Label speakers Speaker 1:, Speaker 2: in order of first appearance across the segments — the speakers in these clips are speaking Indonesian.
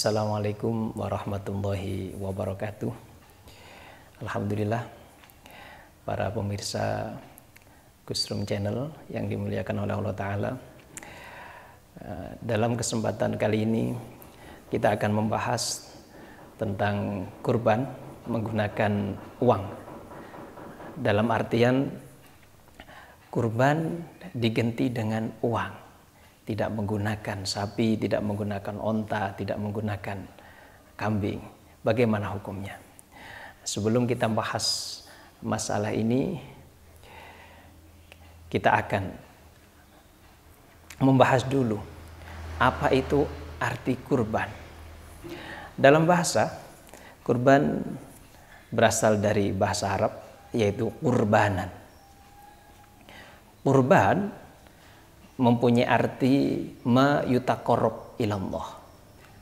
Speaker 1: Assalamualaikum warahmatullahi wabarakatuh. Alhamdulillah para pemirsa Kusrum Channel yang dimuliakan oleh Allah Ta'ala. Eh, dalam kesempatan kali ini kita akan membahas tentang kurban menggunakan uang. Dalam artian kurban diganti dengan uang tidak menggunakan sapi, tidak menggunakan onta, tidak menggunakan kambing. Bagaimana hukumnya? Sebelum kita bahas masalah ini, kita akan membahas dulu apa itu arti kurban. Dalam bahasa, kurban berasal dari bahasa Arab yaitu kurbanan. Kurban mempunyai arti ma yutakorob ilallah.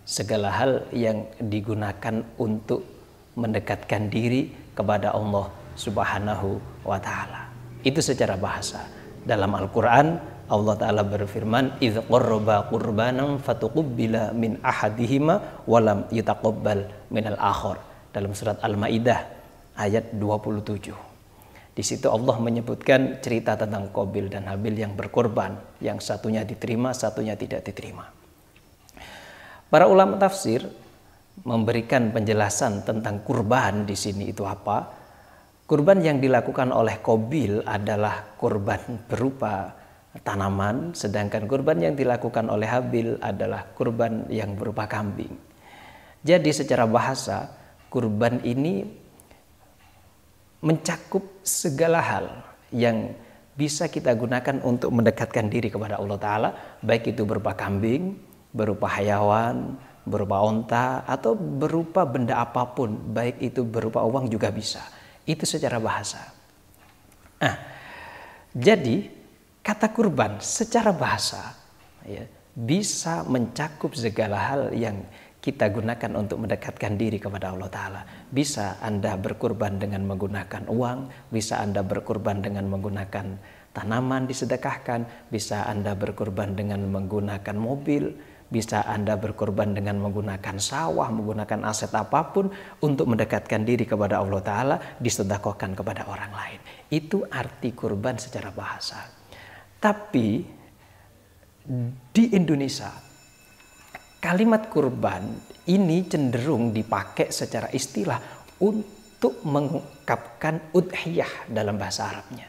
Speaker 1: Segala hal yang digunakan untuk mendekatkan diri kepada Allah Subhanahu wa taala. Itu secara bahasa. Dalam Al-Qur'an Allah taala berfirman, "Idz qarraba qurbanan fatuqbila min ahadihima wa lam yutaqabbal min al-akhar." Dalam surat Al-Maidah ayat 27. Di situ Allah menyebutkan cerita tentang Kobil dan Habil yang berkorban, yang satunya diterima, satunya tidak diterima. Para ulama tafsir memberikan penjelasan tentang kurban di sini itu apa. Kurban yang dilakukan oleh Kobil adalah kurban berupa tanaman, sedangkan kurban yang dilakukan oleh Habil adalah kurban yang berupa kambing. Jadi secara bahasa, kurban ini mencakup segala hal yang bisa kita gunakan untuk mendekatkan diri kepada Allah Ta'ala baik itu berupa kambing, berupa hayawan, berupa onta atau berupa benda apa pun baik itu berupa uang juga bisa. Itu secara bahasa. Nah, jadi kata kurban secara bahasa ya, bisa mencakup segala hal yang kita gunakan untuk mendekatkan diri kepada Allah Ta'ala. Bisa Anda berkurban dengan menggunakan uang, bisa Anda berkurban dengan menggunakan tanaman disedekahkan, bisa Anda berkurban dengan menggunakan mobil, bisa Anda berkorban dengan menggunakan sawah, menggunakan aset apa pun untuk mendekatkan diri kepada Allah Ta'ala, disedekahkan kepada orang lain. Itu arti kurban secara bahasa. Tapi di Indonesia Kalimat kurban ini cenderung dipakai secara istilah untuk mengungkapkan udhiyah dalam bahasa Arabnya.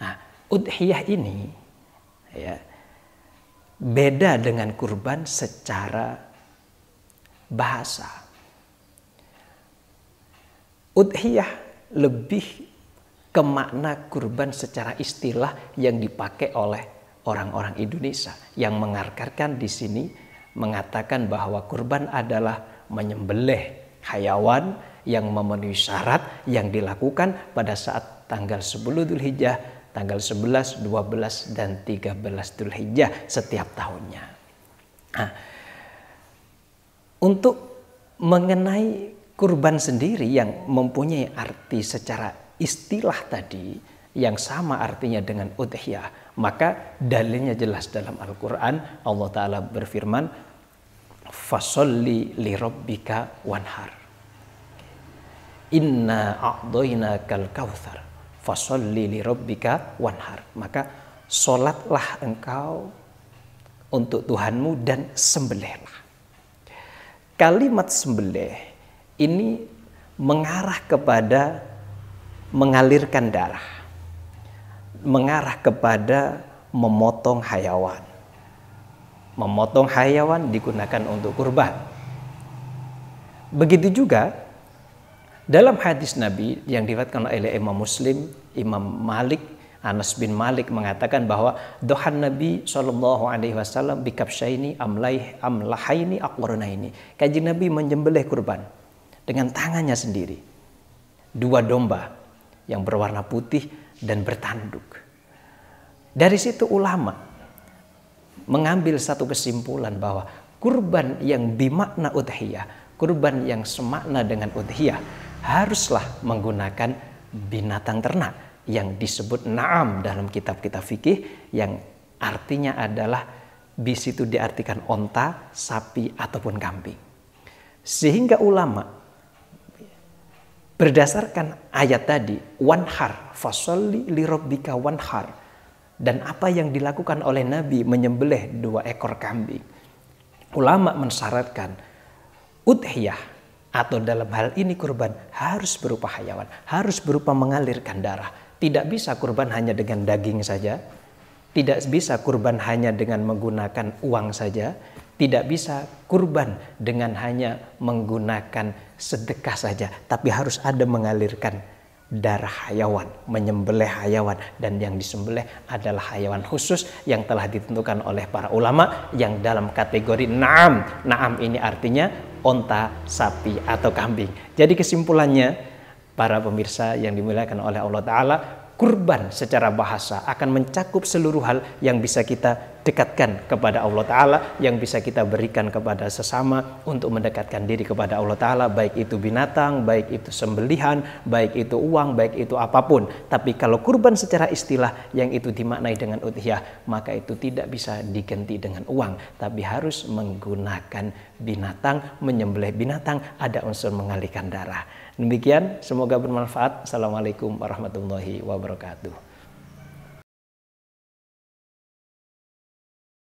Speaker 1: Nah, udhiyah ini ya beda dengan kurban secara bahasa. Udhiyah lebih ke makna kurban secara istilah yang dipakai oleh orang-orang Indonesia yang mengarkarkan di sini mengatakan bahwa kurban adalah menyembelih hayawan yang memenuhi syarat yang dilakukan pada saat tanggal 10 Dzulhijjah, tanggal 11, 12 dan 13 Dzulhijjah setiap tahunnya. Nah, untuk mengenai kurban sendiri yang mempunyai arti secara istilah tadi yang sama artinya dengan udhiyah maka dalilnya jelas dalam Al-Quran. Allah Ta'ala berfirman, Fasolli li wanhar. Inna a'doina kal kauthar. Fasolli li wanhar. Maka solatlah engkau untuk Tuhanmu dan sembelihlah. Kalimat sembelih ini mengarah kepada mengalirkan darah mengarah kepada memotong hayawan. Memotong hayawan digunakan untuk kurban. Begitu juga dalam hadis Nabi yang diriwayatkan oleh Imam Muslim, Imam Malik, Anas bin Malik mengatakan bahwa dohan Nabi Shallallahu Alaihi Wasallam bikapsyaini amlaih amlahaini ini. Kaji Nabi menyembelih kurban dengan tangannya sendiri. Dua domba yang berwarna putih dan bertanduk. Dari situ ulama mengambil satu kesimpulan bahwa kurban yang bimakna udhiyah, kurban yang semakna dengan udhiyah haruslah menggunakan binatang ternak yang disebut na'am dalam kitab-kitab fikih yang artinya adalah bis itu diartikan onta, sapi ataupun kambing. Sehingga ulama berdasarkan ayat tadi wanhar fasolli li rabbika wanhar dan apa yang dilakukan oleh Nabi menyembelih dua ekor kambing. Ulama mensyaratkan udhiyah atau dalam hal ini kurban harus berupa hayawan, harus berupa mengalirkan darah. Tidak bisa kurban hanya dengan daging saja, tidak bisa kurban hanya dengan menggunakan uang saja, tidak bisa kurban dengan hanya menggunakan sedekah saja, tapi harus ada mengalirkan darah hayawan, menyembelih hayawan dan yang disembelih adalah hayawan khusus yang telah ditentukan oleh para ulama yang dalam kategori naam. Naam ini artinya onta, sapi atau kambing. Jadi kesimpulannya para pemirsa yang dimuliakan oleh Allah taala, kurban secara bahasa akan mencakup seluruh hal yang bisa kita dekatkan kepada Allah Ta'ala, yang bisa kita berikan kepada sesama untuk mendekatkan diri kepada Allah Ta'ala, baik itu binatang, baik itu sembelihan, baik itu uang, baik itu apa pun. Tapi kalau kurban secara istilah yang itu dimaknai dengan udhiyah, maka itu tidak bisa diganti dengan uang, tapi harus menggunakan binatang, menyembelih binatang, ada unsur mengalihkan darah. Demikian, semoga bermanfaat. Assalamualaikum warahmatullahi wabarakatuh.